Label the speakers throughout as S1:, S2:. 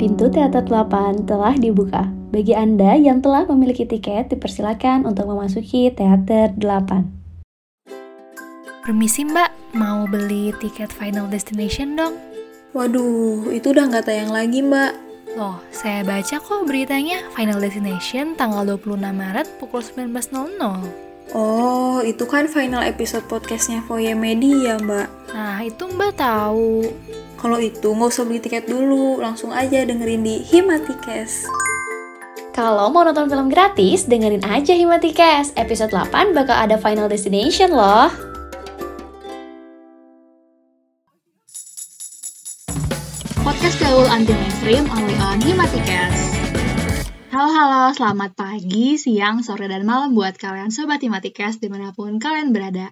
S1: Pintu Teater 8 telah dibuka. Bagi Anda yang telah memiliki tiket, dipersilakan untuk memasuki Teater 8.
S2: Permisi mbak, mau beli tiket Final Destination dong?
S3: Waduh, itu udah nggak tayang lagi mbak.
S2: Loh, saya baca kok beritanya Final Destination tanggal 26 Maret pukul 19.00.
S3: Oh, itu kan final episode podcastnya Foye Media mbak.
S2: Nah, itu mbak tahu.
S3: Kalau itu nggak usah beli tiket dulu, langsung aja dengerin di Himatikes.
S1: Kalau mau nonton film gratis, dengerin aja Himatikes. Episode 8 bakal ada Final Destination loh.
S4: Podcast gaul anti mainstream only on Himatikers. Halo halo, selamat pagi, siang, sore, dan malam buat kalian Sobat Himatikers di mana pun kalian berada.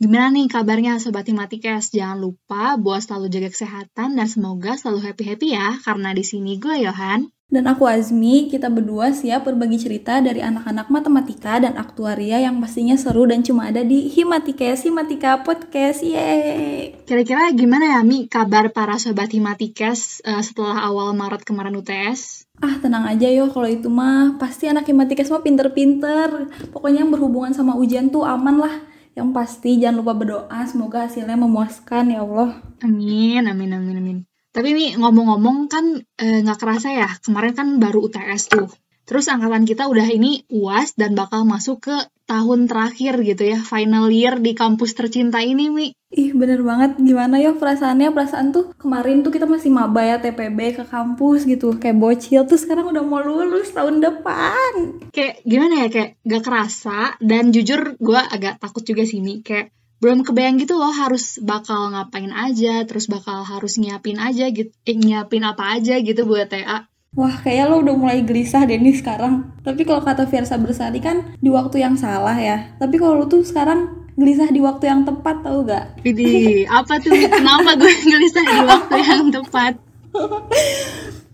S4: Gimana nih kabarnya Sobat Himatikers? Jangan lupa buat selalu jaga kesehatan dan semoga selalu happy-happy ya, karena di sini gue Yohan.
S3: Dan aku Azmi, kita berdua siap berbagi cerita dari anak-anak matematika dan aktuaria yang pastinya seru dan cuma ada di Himatikes, Himatika Podcast, yeay!
S4: Kira-kira gimana ya Mi kabar para Sobat Himatikers uh, setelah awal Maret kemarin UTS?
S3: Ah, tenang aja yo, kalau itu mah pasti anak Himatikes mah pinter-pinter. Pokoknya yang berhubungan sama ujian tuh aman lah. Yang pasti jangan lupa berdoa, semoga hasilnya memuaskan ya Allah.
S4: Amin, amin, amin, amin. Tapi nih ngomong-ngomong kan nggak e, kerasa ya, kemarin kan baru UTS tuh. Terus angkatan kita udah ini UAS dan bakal masuk ke tahun terakhir gitu ya, final year di kampus tercinta ini, Mi.
S3: Ih, bener banget. Gimana ya perasaannya? Perasaan tuh kemarin tuh kita masih maba ya TPB ke kampus gitu. Kayak bocil tuh sekarang udah mau lulus tahun depan.
S4: Kayak gimana ya, kayak gak kerasa. Dan jujur gue agak takut juga sih, Mi. Kayak belum kebayang gitu loh harus bakal ngapain aja, terus bakal harus nyiapin aja gitu, eh, nyiapin apa aja gitu buat TA.
S3: Wah, kayak lo udah mulai gelisah deh nih sekarang. Tapi kalau kata Fiersa Bersari kan di waktu yang salah ya. Tapi kalau lo tuh sekarang gelisah di waktu yang tepat tau gak?
S4: Widih, apa tuh? Kenapa gue gelisah di waktu yang tepat?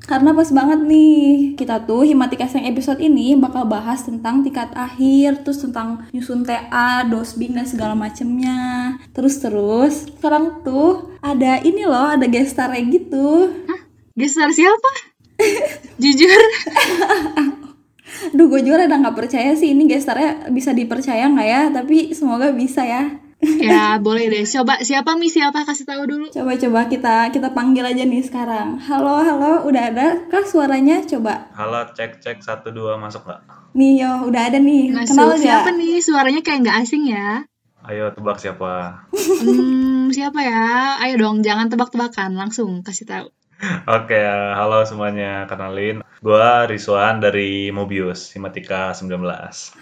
S3: Karena pas banget nih, kita tuh Himatikes yang episode ini bakal bahas tentang tingkat akhir, terus tentang nyusun TA, dosbing, dan segala macemnya. Terus-terus, sekarang tuh ada ini loh, ada gestarnya gitu.
S4: Hah? Gestar siapa? Jujur.
S3: Duh, gue juga udah gak percaya sih. Ini gestarnya bisa dipercaya nggak ya, tapi semoga bisa ya.
S4: ya boleh deh. Coba siapa mi? Siapa? Kasih tahu dulu.
S3: Coba coba kita kita panggil aja nih sekarang. Halo halo. Udah ada kah suaranya? Coba.
S5: Halo cek cek. Satu dua masuk nggak?
S3: Nih yo udah ada nih.
S4: Masuk. kenal gak? siapa nih? Suaranya kayak nggak asing ya.
S5: Ayo tebak siapa?
S4: Hmm, siapa ya? Ayo dong jangan tebak-tebakan. Langsung kasih tahu
S5: Oke, halo semuanya. Kenalin, gue Rizwan dari Mobius, Himatika 19.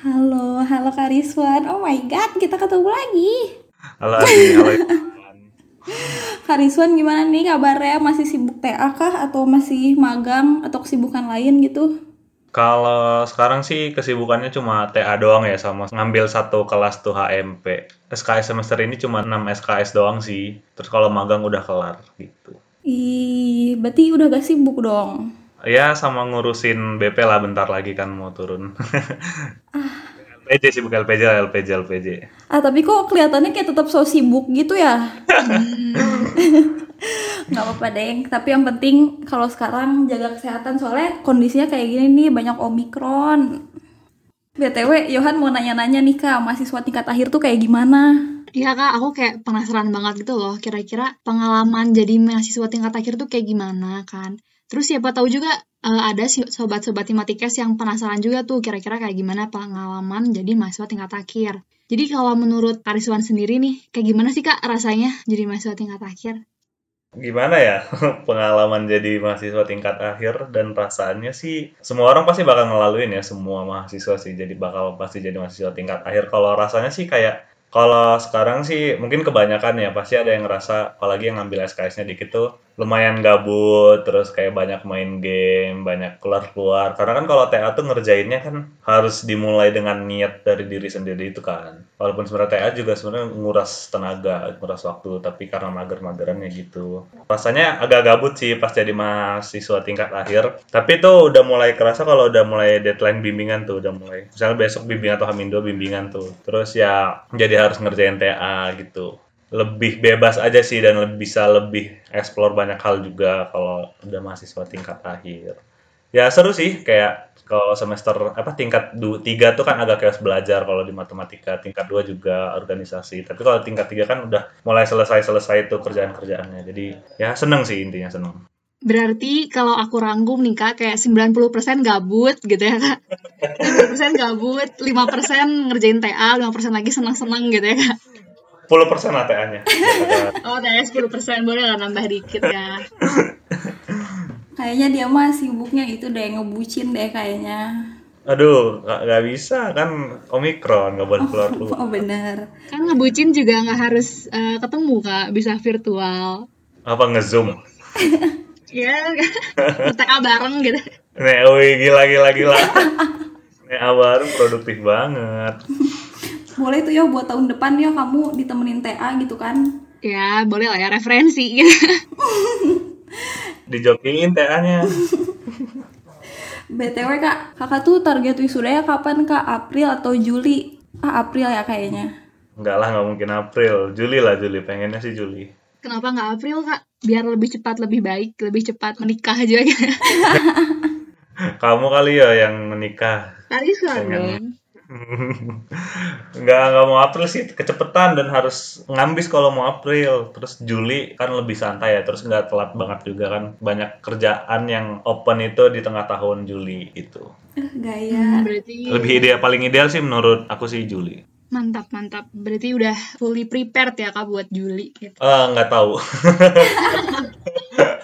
S3: Halo, halo Kak Rizwan. Oh my god, kita ketemu lagi.
S5: Halo Adi, halo
S3: Kak Rizwan gimana nih kabarnya? Masih sibuk TA kah? Atau masih magang? Atau kesibukan lain gitu?
S5: Kalau sekarang sih kesibukannya cuma TA doang ya sama ngambil satu kelas tuh HMP. SKS semester ini cuma 6 SKS doang sih. Terus kalau magang udah kelar gitu.
S3: Ih, berarti udah gak sibuk dong?
S5: Ya, sama ngurusin BP lah bentar lagi kan mau turun. ah. LPJ sibuk LPJ, LPJ, LPJ.
S3: Ah, tapi kok kelihatannya kayak tetap so sibuk gitu ya? nggak apa-apa deh, tapi yang penting kalau sekarang jaga kesehatan soalnya kondisinya kayak gini nih banyak omikron. BTW, Yohan mau nanya-nanya nih kak, mahasiswa tingkat akhir tuh kayak gimana?
S4: Iya kak, aku kayak penasaran banget gitu loh. Kira-kira pengalaman jadi mahasiswa tingkat akhir tuh kayak gimana kan? Terus siapa tahu juga uh, ada sobat-sobat Himatikes yang penasaran juga tuh kira-kira kayak gimana pengalaman jadi mahasiswa tingkat akhir. Jadi kalau menurut Kariswan sendiri nih, kayak gimana sih kak rasanya jadi mahasiswa tingkat akhir?
S5: Gimana ya pengalaman jadi mahasiswa tingkat akhir dan perasaannya sih semua orang pasti bakal ngelaluin ya semua mahasiswa sih jadi bakal pasti jadi mahasiswa tingkat akhir. Kalau rasanya sih kayak kalau sekarang sih mungkin kebanyakan ya pasti ada yang ngerasa apalagi yang ngambil SKS-nya dikit tuh lumayan gabut terus kayak banyak main game banyak keluar-keluar. Karena kan kalau TA tuh ngerjainnya kan harus dimulai dengan niat dari diri sendiri itu kan. Walaupun sebenarnya TA juga sebenarnya nguras tenaga nguras waktu tapi karena mager-magerannya gitu. Rasanya agak gabut sih pas jadi mahasiswa tingkat akhir. Tapi tuh udah mulai kerasa kalau udah mulai deadline bimbingan tuh udah mulai. Misalnya besok bimbingan atau hamin dua bimbingan tuh. Terus ya jadi harus ngerjain TA gitu lebih bebas aja sih dan lebih bisa lebih explore banyak hal juga kalau udah mahasiswa tingkat akhir. Ya seru sih kayak kalau semester apa tingkat du, tiga tuh kan agak chaos belajar kalau di matematika, tingkat dua juga organisasi. Tapi kalau tingkat tiga kan udah mulai selesai-selesai itu kerjaan-kerjaannya. Jadi ya seneng sih intinya seneng.
S4: Berarti kalau aku rangkum nih Kak, kayak 90% gabut gitu ya Kak. 90% gabut, 5% ngerjain TA, 5% lagi senang-senang gitu ya Kak.
S5: 10 persen ATA-nya.
S4: Oh, TA 10% boleh lah nambah dikit ya.
S3: Kayaknya dia mah sibuknya itu deh ngebucin deh kayaknya.
S5: Aduh, nggak nggak bisa kan Omikron nggak boleh keluar keluar.
S3: Oh bener.
S4: Kan ngebucin juga nggak harus eh, ketemu Kak, bisa virtual.
S5: Apa ngezoom?
S4: Ya, TA bareng gitu.
S5: Nih, wih gila gila gila. Nih bareng produktif banget.
S3: Boleh tuh ya buat tahun depan ya kamu ditemenin TA gitu kan.
S4: Ya, boleh lah ya referensi gitu.
S5: Dijokiin TA-nya.
S3: BTW kak, kakak tuh target wisudanya kapan kak? April atau Juli? Ah April ya kayaknya.
S5: Enggak lah, nggak mungkin April. Juli lah, Juli. Pengennya sih Juli.
S4: Kenapa nggak April Kak? Biar lebih cepat, lebih baik, lebih cepat menikah aja.
S5: Kamu kali ya yang menikah. Pengen.
S4: dong.
S5: Nggak, nggak mau April sih. Kecepetan dan harus ngambis kalau mau April. Terus Juli kan lebih santai ya. Terus nggak telat banget juga kan. Banyak kerjaan yang open itu di tengah tahun Juli itu.
S3: Eh, gaya.
S4: Berarti
S5: Lebih ideal, paling ideal sih menurut aku sih Juli.
S4: mantap mantap. Berarti udah fully prepared ya Kak buat Juli gitu.
S5: Eh, nggak tahu.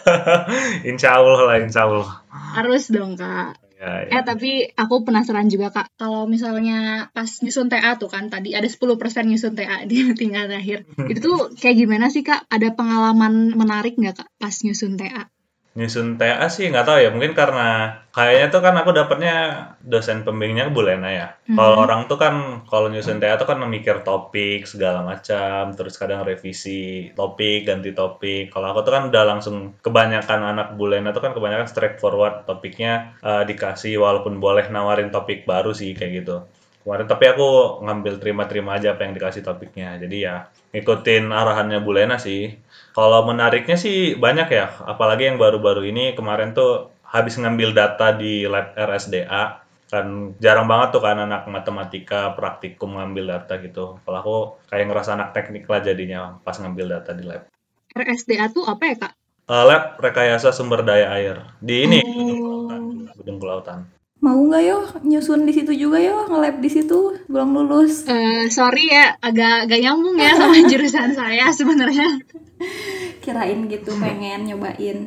S5: insya Allah lah, insya Allah.
S4: Harus dong Kak.
S5: Ya, ya.
S4: Eh tapi aku penasaran juga Kak. Kalau misalnya pas nyusun TA tuh kan tadi ada 10% nyusun TA di tingkat akhir. Itu tuh kayak gimana sih Kak? Ada pengalaman menarik nggak Kak pas nyusun TA?
S5: Nyusun TA sih nggak tahu ya, mungkin karena kayaknya tuh kan aku dapetnya dosen pembimbingnya Bu Lena ya. Kalau orang tuh kan kalau nyusun TA tuh kan memikir topik segala macam, terus kadang revisi topik, ganti topik. Kalau aku tuh kan udah langsung kebanyakan anak Bu Lena tuh kan kebanyakan straightforward topiknya eh, dikasih walaupun boleh nawarin topik baru sih kayak gitu. Kemarin tapi aku ngambil terima-terima aja apa yang dikasih topiknya. Jadi ya ngikutin arahannya Bu Lena sih. Kalau menariknya sih banyak ya, apalagi yang baru-baru ini kemarin tuh habis ngambil data di lab RSDA kan jarang banget tuh kan anak matematika praktikum ngambil data gitu. Kalau aku kayak ngerasa anak teknik lah jadinya pas ngambil data di lab.
S4: RSDA tuh apa ya Kak?
S5: Eh, lab rekayasa sumber daya air di ini
S4: Oh.
S5: gedung kelautan.
S3: Mau nggak yo nyusun di situ juga yo nge-lab di situ belum lulus.
S4: Eh, sorry ya, agak gak nyambung ya sama jurusan saya sebenarnya.
S3: Kirain gitu pengen nyobain.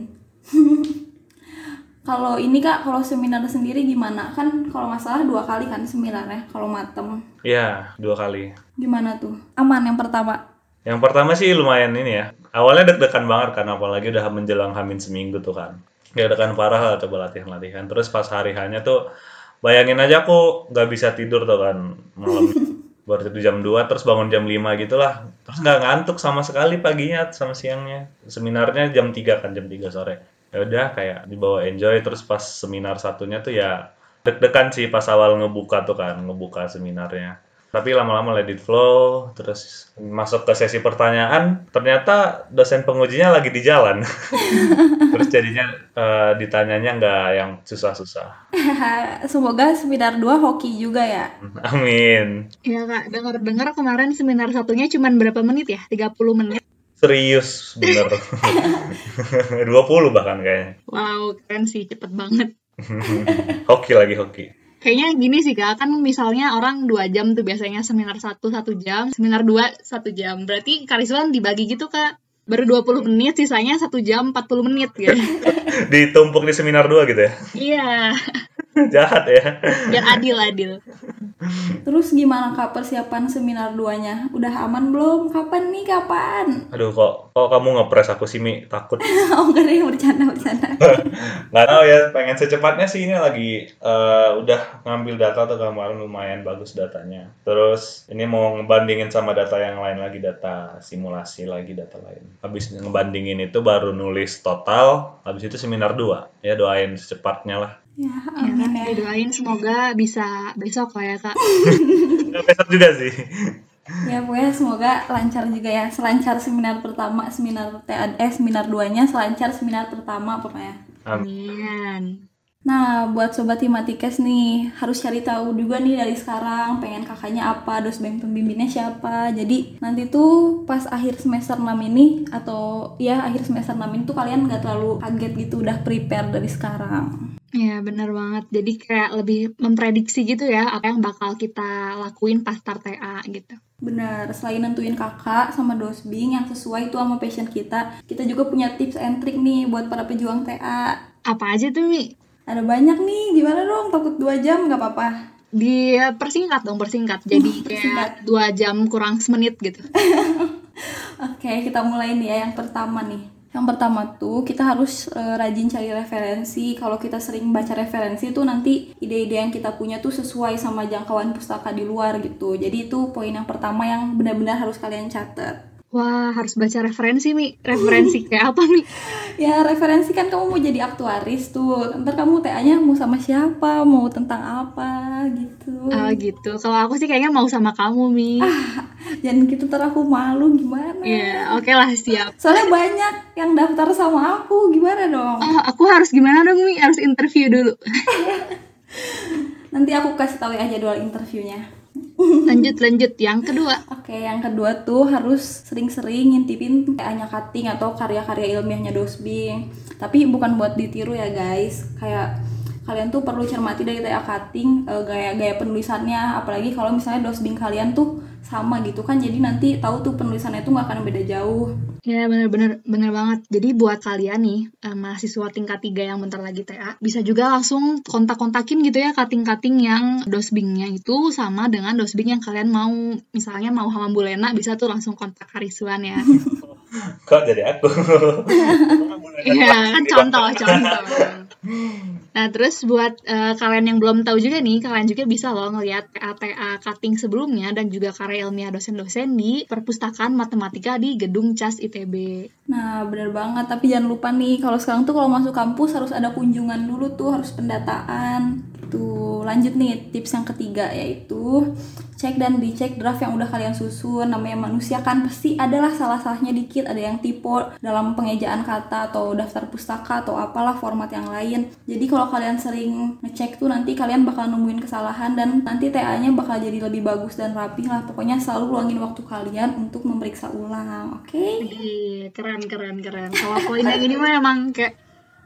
S3: kalau ini kak, kalau seminar sendiri gimana? Kan kalau nggak salah dua kali kan seminarnya kalau matem.
S5: Iya, dua kali.
S3: Gimana tuh? Aman yang pertama.
S5: Yang pertama sih lumayan ini ya. Awalnya deg-degan banget kan, apalagi udah menjelang hamin seminggu tuh kan. Deg-degan parah lah coba latihan-latihan. Terus pas hari hanya tuh, bayangin aja aku nggak bisa tidur tuh kan malam. Baru tidur jam 2, terus bangun jam 5 gitu lah. Terus nggak ngantuk sama sekali paginya sama siangnya. Seminarnya jam 3 kan, jam 3 sore. Ya udah kayak dibawa enjoy, terus pas seminar satunya tuh ya deg-degan sih pas awal ngebuka tuh kan, ngebuka seminarnya tapi lama-lama let it flow terus masuk ke sesi pertanyaan ternyata dosen pengujinya lagi di jalan terus jadinya eh, ditanyanya nggak yang susah-susah
S3: Semoga seminar 2 hoki juga ya.
S5: amin
S4: Ya kak, dengar-dengar kemarin seminar satunya cuma berapa menit ya? 30 menit.
S5: serius bener 20 bahkan kayaknya
S4: Wow, keren sih, cepet banget.
S5: hoki lagi hoki
S4: Kayaknya gini sih kak, kan misalnya orang 2 jam tuh biasanya seminar 1 1 jam, seminar 2 1 jam. Berarti Kariswan dibagi gitu kak. Baru 20 menit, sisanya 1 jam 40 menit gitu.
S5: ditumpuk di seminar 2 gitu ya
S4: Iya,
S5: jahat ya
S4: biar adil-adil.
S3: Terus gimana kak persiapan seminar 2-nya? Udah aman belum? Kapan nih? Kapan?
S5: aduh kok kok kamu ngepres aku sih Mi takut
S3: oh enggak deh, bercanda, bercanda.
S5: nggak tahu ya pengen secepatnya sih ini lagi eh, udah ngambil data tuh kemarin lumayan bagus datanya terus ini mau ngebandingin sama data yang lain lagi data simulasi lagi data lain habis ngebandingin itu baru nulis total habis itu seminar dua ya doain secepatnya lah
S3: Ya,
S4: Ya,
S3: amin
S4: kan,
S3: ya.
S4: didoain semoga bisa besok lah ya kak.
S5: Besok juga sih
S3: ya pokoknya semoga lancar juga ya selancar seminar pertama seminar TA eh seminar duanya selancar seminar pertama pokoknya
S4: Amin.
S3: Nah, buat sobat Himatikes nih, harus cari tahu juga nih dari sekarang pengen kakaknya apa, dosbeng pembimbingnya siapa. Jadi nanti tuh pas akhir semester 6 ini atau ya akhir semester 6 ini tuh kalian nggak terlalu kaget gitu udah prepare dari sekarang.
S4: Ya bener banget. Jadi kayak lebih memprediksi gitu ya apa yang bakal kita lakuin pas start TA gitu.
S3: Benar, selain nentuin kakak sama dosbing yang sesuai tuh sama passion kita, kita juga punya tips and trick nih buat para pejuang TA.
S4: Apa aja tuh Mi?
S3: Ada banyak nih, gimana dong? Takut dua jam nggak apa-apa.
S4: Dia persingkat dong persingkat. Jadi kayak dua jam kurang semenit gitu.
S3: Oke, kita mulai nih ya yang pertama nih. Yang pertama tuh kita harus eh, rajin cari referensi. Kalau kita sering baca referensi tuh nanti ide-ide yang kita punya tuh sesuai sama jangkauan pustaka di luar gitu. Jadi itu poin yang pertama yang benar-benar harus kalian catat.
S4: Wah harus baca referensi Mi. Referensi kayak apa Mi?
S3: Ya referensi kan kamu mau jadi aktuaris tuh. Ntar kamu TA-nya mau sama siapa, mau tentang apa gitu.
S4: Ah gitu. Kalau aku sih kayaknya mau sama kamu Mi.
S3: Jangan gitu ntar aku malu gimana.
S4: Iya oke lah siap.
S3: Soalnya banyak yang daftar sama aku, gimana dong?
S4: Oh, aku harus gimana dong Mi? Harus interview dulu.
S3: Nanti aku kasih tahu ya jadwal interviewnya.
S4: Lanjut lanjut. Yang kedua.
S3: Oke, yang kedua tuh harus sering-sering ngintipin TA-nya cutting atau karya-karya ilmiahnya Dosbing. Tapi bukan buat ditiru ya guys. Kayak kalian tuh perlu cermati dari TA cutting eh, gaya-gaya penulisannya. Apalagi kalau misalnya Dosbing kalian tuh sama gitu kan. Jadi nanti tahu tuh penulisannya tuh nggak akan beda jauh.
S4: Ya bener-bener bener banget. Jadi buat kalian nih eh, mahasiswa tingkat 3 yang bentar lagi TA, bisa juga langsung kontak-kontakin gitu ya cutting-cutting yang dosbingnya itu sama dengan dosbing yang kalian mau. Misalnya mau sama Bu Lena bisa tuh langsung kontak Harisuan ya.
S5: Kok jadi aku?
S4: Iya kan contoh contoh. Nah terus buat eh, kalian yang belum tahu juga nih, kalian juga bisa loh ngelihat TA cutting sebelumnya dan juga karya ilmiah dosen-dosen di perpustakaan matematika di gedung CAS ITB.
S3: Nah, bener banget. Tapi jangan lupa nih, kalau sekarang tuh kalau masuk kampus harus ada kunjungan dulu tuh, harus pendataan. Tuh, lanjut nih tips yang ketiga yaitu cek dan dicek draft yang udah kalian susun. Namanya manusia kan pasti adalah salah-salahnya dikit, ada yang typo dalam pengejaan kata atau daftar pustaka atau apalah format yang lain. Jadi kalau kalian sering ngecek tuh nanti kalian bakal nemuin kesalahan dan nanti TA-nya bakal jadi lebih bagus dan rapi lah. Pokoknya selalu luangin waktu kalian untuk memeriksa ulang, oke?
S4: Iya, keren keren keren. Kalau poin yang ini mah emang kayak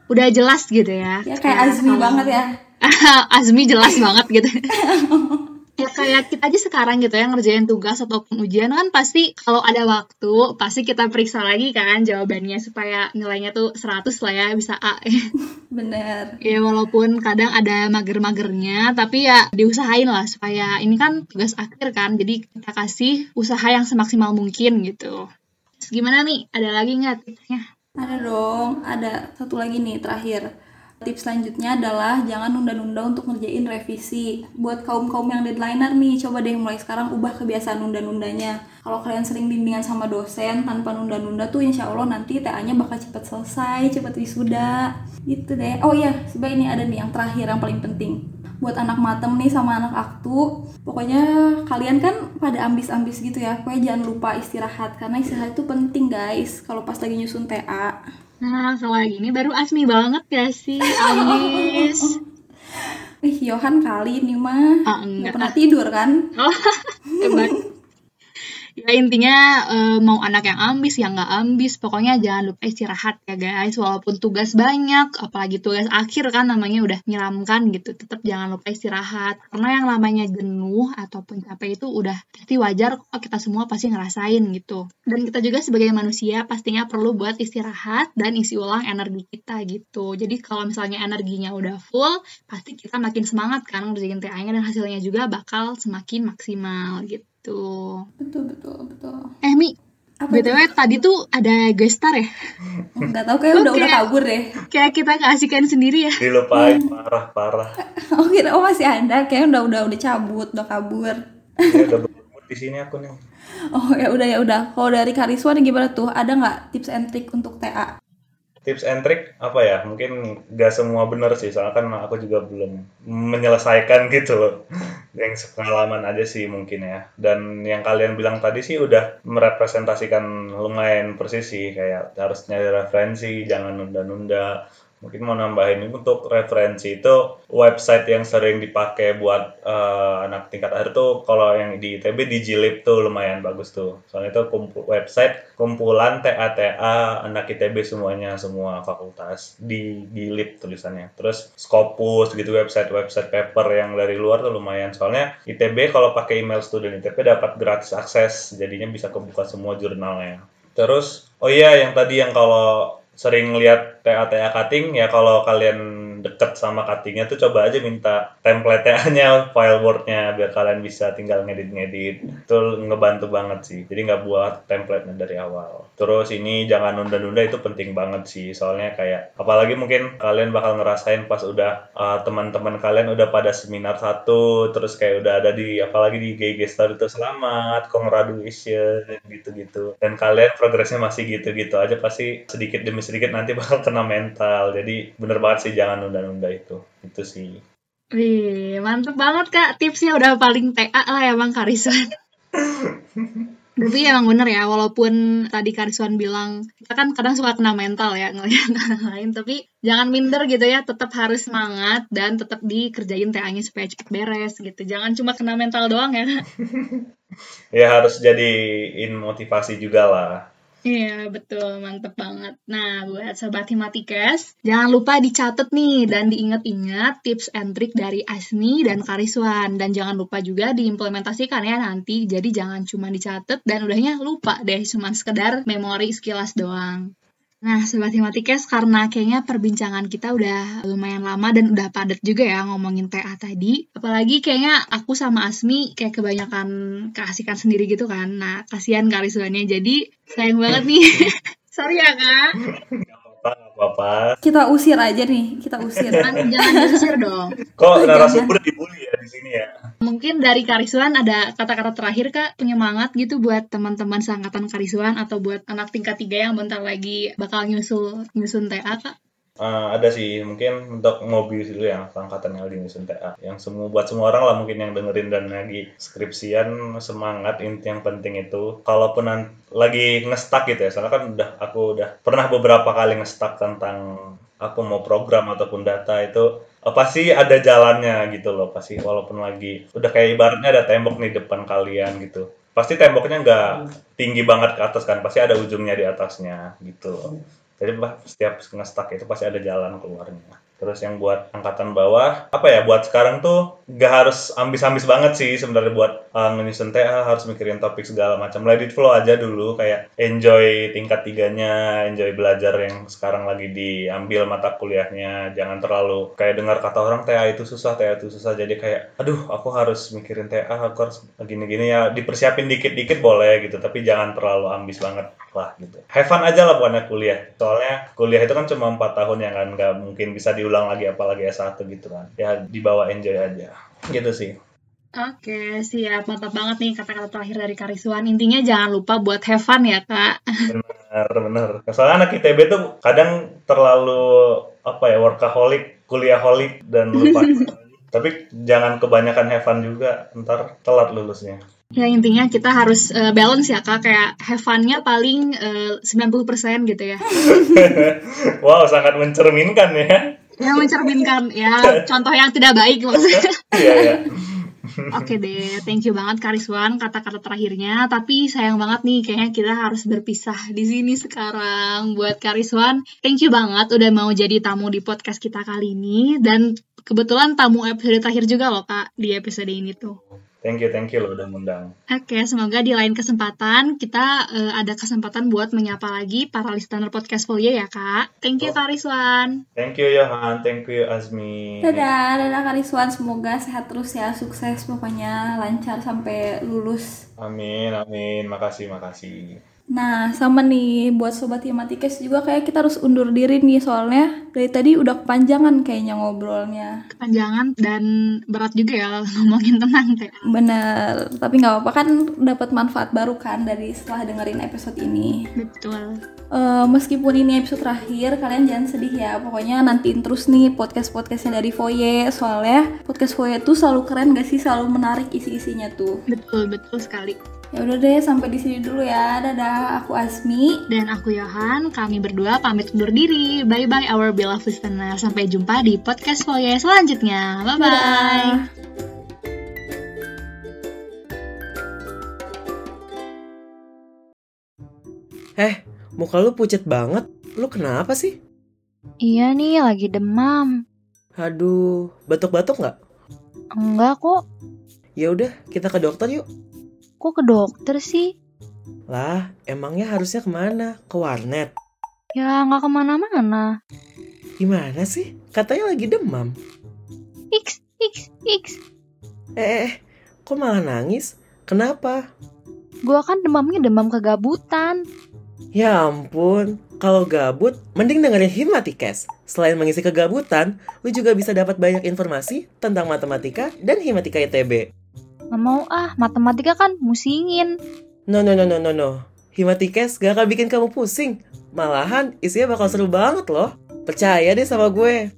S4: udah jelas gitu ya.
S3: Ya kayak Azmi
S4: kalau-
S3: banget ya.
S4: Azmi jelas banget gitu. ya kayak kita aja sekarang gitu ya ngerjain tugas ataupun ujian kan pasti kalau ada waktu pasti kita periksa lagi kan jawabannya supaya nilainya tuh 100 lah ya bisa A.
S3: Bener.
S4: ya walaupun kadang ada mager-magernya tapi ya diusahain lah supaya ini kan tugas akhir kan jadi kita kasih usaha yang semaksimal mungkin gitu. Terus gimana nih? Ada lagi nggak tipsnya?
S3: Ada dong, ada satu lagi nih terakhir. Tips selanjutnya adalah jangan nunda-nunda untuk ngerjain revisi. Buat kaum-kaum yang deadlineer nih, coba deh mulai sekarang ubah kebiasaan nunda-nundanya. Kalau kalian sering bimbingan sama dosen tanpa nunda-nunda tuh insya Allah nanti TA-nya bakal cepet selesai, cepet wisuda. Gitu deh. Oh iya, sebaik ini ada nih yang terakhir yang paling penting. Buat anak matem nih sama anak aktu, pokoknya kalian kan pada ambis-ambis gitu ya. Pokoknya jangan lupa istirahat karena istirahat itu penting guys. Kalau pas lagi nyusun TA.
S4: Nah, yang ini baru asmi banget gak sih, Amis?
S3: Ih, Yohan kali ini mah
S4: Ah,
S3: nggak
S4: enggak.
S3: pernah tidur kan?
S4: Oh, hebat. Ya intinya eh, mau anak yang ambis, yang nggak ambis, pokoknya jangan lupa istirahat ya guys. Walaupun tugas banyak, apalagi tugas akhir kan namanya udah menyeramkan gitu, tetap jangan lupa istirahat. Karena yang namanya jenuh ataupun capek itu udah pasti wajar kok kita semua pasti ngerasain gitu. Dan kita juga sebagai manusia pastinya perlu buat istirahat dan isi ulang energi kita gitu. Jadi kalau misalnya energinya udah full, pasti kita makin semangat kan ngerjain TA-nya dan hasilnya juga bakal semakin maksimal gitu.
S3: Betul betul betul.
S4: Eh Mi,
S3: Apa
S4: BTW tadi tuh ada guest star ya?
S3: tuh? Nggak tahu kayak udah
S4: Oke.
S3: udah kabur deh.
S4: Kayak kita keasikan sendiri ya.
S5: Dilupain parah parah.
S3: Oh kira oh masih ada, kayak udah udah udah cabut, udah kabur.
S5: Ya, udah berumur di sini aku nih.
S3: Oh ya udah ya udah. Kalau dari Kariswa nih gimana tuh? Ada nggak tips and trick untuk TA?
S5: Tips and trick apa ya? Mungkin gak semua bener sih soalnya kan aku juga belum menyelesaikan gitu. Loh yang pengalaman aja sih mungkin ya. Dan yang kalian bilang tadi sih udah merepresentasikan lumayan persis sih kayak harus nyari referensi jangan nunda-nunda mungkin mau nambahin untuk referensi itu website yang sering dipakai buat uh, anak tingkat akhir tuh kalau yang di ITB di Jilip tuh lumayan bagus tuh. Soalnya itu kumpu, website kumpulan TATA anak ITB semuanya semua fakultas di Jilip tulisannya. Terus Scopus gitu website website paper yang dari luar tuh lumayan. Soalnya ITB kalau pakai email student ITB dapat gratis akses jadinya bisa kebuka semua jurnalnya. Terus oh iya yang tadi yang kalau sering lihat TA-TA cutting ya kalau kalian deket sama cuttingnya tuh coba aja minta template-nya file word-nya biar kalian bisa tinggal ngedit-ngedit. Itu ngebantu banget sih jadi nggak buat template dari awal terus ini jangan nunda-nunda itu penting banget sih. Soalnya kayak apalagi mungkin kalian bakal ngerasain pas udah uh, teman-teman kalian udah pada seminar satu terus kayak udah ada di apalagi di GG Star itu selamat congratulations gitu-gitu. Dan kalian progresnya masih gitu-gitu aja pasti sedikit demi sedikit nanti bakal kena mental. Jadi bener banget sih jangan nunda-nunda itu. Itu sih.
S4: Wih, mantep banget kak. Tipsnya udah paling TA lah emang Kariswan. Tapi emang bener ya, walaupun tadi Kariswan bilang, kita kan kadang suka kena mental ya ngeliat orang lain, tapi jangan minder gitu ya, tetap harus semangat dan tetap dikerjain TA-nya supaya cepet beres gitu. Jangan cuma kena mental doang ya
S5: ya harus jadiin motivasi juga lah
S4: Iya, betul. Mantep banget. Nah, buat Sobat Himatikas, jangan lupa dicatat nih dan diingat-ingat tips and trick dari Asmi dan Kariswan. Dan jangan lupa juga diimplementasikan ya nanti. Jadi jangan cuma dicatat dan udahnya lupa deh, cuma sekedar memori sekilas doang. Nah, Sobat Himatikes, karena kayaknya perbincangan kita udah lumayan lama dan udah padat juga ya ngomongin TA tadi. Apalagi kayaknya aku sama Asmi kayak kebanyakan keasikan sendiri gitu kan. Nah, kasihan Kariswannya. Jadi, sayang banget nih. Sorry ya, Kak.
S5: Apa-apa.
S3: Kita usir aja nih, kita usir.
S4: Jangan, jangan diusir dong.
S5: Kok narasumber dibully ya di sini ya?
S4: Mungkin dari Kariswan ada kata-kata terakhir Kak, penyemangat gitu buat teman-teman seangkatan Kariswan atau buat anak tingkat tiga yang bentar lagi bakal nyusul nyusun TA Kak?
S5: Uh, ada sih mungkin untuk mobil dulu yang angkatan nyusun TA yang semua buat semua orang lah mungkin yang dengerin dan lagi skripsian semangat inti yang penting itu. Kalaupun lagi ngestak gitu ya soalnya kan udah aku udah pernah beberapa kali ngestak tentang aku mau program ataupun data itu pasti ada jalannya gitu loh pasti. Walaupun lagi udah kayak ibaratnya ada tembok nih depan kalian gitu. Pasti temboknya nggak tinggi banget ke atas kan pasti ada ujungnya di atasnya gitu loh. Jadi setiap ngestak itu pasti ada jalan keluarnya. Terus yang buat angkatan bawah apa ya buat sekarang tuh gak harus ambis-ambis banget sih sebenarnya buat uh, ngenyusun TA harus mikirin topik segala macam. Let it flow aja dulu kayak enjoy tingkat tiganya enjoy belajar yang sekarang lagi diambil mata kuliahnya. Jangan terlalu kayak dengar kata orang TA itu susah TA itu susah. Jadi kayak aduh aku harus mikirin TA aku harus gini-gini ya dipersiapin dikit-dikit boleh gitu. Tapi jangan terlalu ambis banget lah gitu have fun aja lah buatnya kuliah soalnya kuliah itu kan cuma empat tahun yang kan nggak mungkin bisa di diulang lagi apalagi S1 gitu kan ya dibawa enjoy aja gitu sih
S4: Oke, siap. Mantap banget nih kata-kata terakhir dari Kariswan. Intinya jangan lupa buat have fun ya, Kak.
S5: Bener, bener. Soalnya anak ITB tuh kadang terlalu, apa ya, workaholic, kuliaholic, dan lupa. Tapi jangan kebanyakan have fun juga, ntar telat lulusnya.
S4: Ya intinya kita harus uh, balance ya kak, kayak have fun-nya paling uh, 90% gitu ya.
S5: wow, sangat mencerminkan ya
S4: yang mencerminkan ya contoh yang tidak baik maksudnya. Iya, iya. Oke deh, thank you banget Kariswan kata-kata terakhirnya. Tapi sayang banget nih, kayaknya kita harus berpisah di sini sekarang. Buat Kariswan, thank you banget udah mau jadi tamu di podcast kita kali ini. Dan kebetulan tamu episode terakhir juga loh kak di episode ini tuh.
S5: Thank you, thank you loh udah ngundang.
S4: Oke, okay, semoga di lain kesempatan kita uh, ada kesempatan buat menyapa lagi para listener podcast Folia ya, Kak. Thank you, oh. Kak Rizwan.
S5: Thank you, Yohan. Thank you, Azmi.
S3: Dadah, dadah Kak Rizwan. Semoga sehat terus ya, sukses pokoknya lancar sampai lulus.
S5: Amin, amin. Makasih, makasih.
S3: Nah, sama nih buat sobat Himatikes juga kayak kita harus undur diri nih soalnya dari tadi udah kepanjangan kayaknya ngobrolnya.
S4: Kepanjangan dan berat juga ya ngomongin tentang teh.
S3: Bener, tapi nggak apa-apa kan dapat manfaat baru kan dari setelah dengerin episode ini.
S4: Betul.
S3: Eh, meskipun ini episode terakhir, kalian jangan sedih ya. Pokoknya nantiin terus nih podcast-podcastnya dari Voye. Soalnya podcast Voye tuh selalu keren gak sih? Selalu menarik isi-isinya tuh.
S4: Betul, betul sekali.
S3: Ya udah deh, sampai di sini dulu ya. Dadah, aku Asmi.
S4: Dan aku Yohan, kami berdua pamit undur diri. Bye-bye our beloved listener. Sampai jumpa di podcast Voye selanjutnya. Bye-bye.
S3: Dadah.
S6: Eh, muka lu pucet banget. Lu kenapa sih?
S2: Iya nih, lagi demam.
S6: Aduh, batuk-batuk nggak?
S2: Enggak kok.
S6: Ya udah, kita ke dokter yuk.
S2: Kok ke dokter sih?
S6: Lah, emangnya harusnya ke mana? Ke warnet?
S2: Ya nggak ke mana-mana.
S6: Gimana sih? Katanya lagi demam.
S2: X, X, X.
S6: Eh, eh, eh, kok malah nangis? Kenapa?
S2: Gua kan demamnya demam kegabutan.
S6: Ya ampun, kalau gabut, mending dengerin Himatikes. Selain mengisi kegabutan, lu juga bisa dapat banyak informasi tentang matematika dan Himatika ITB.
S2: Nggak mau ah, matematika kan musingin.
S6: No, no, no, no, no, no. Himatikes gak akan bikin kamu pusing. Malahan, isinya bakal seru banget loh. Percaya deh sama gue.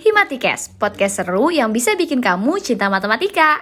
S1: Himatikes, podcast seru yang bisa bikin kamu cinta matematika.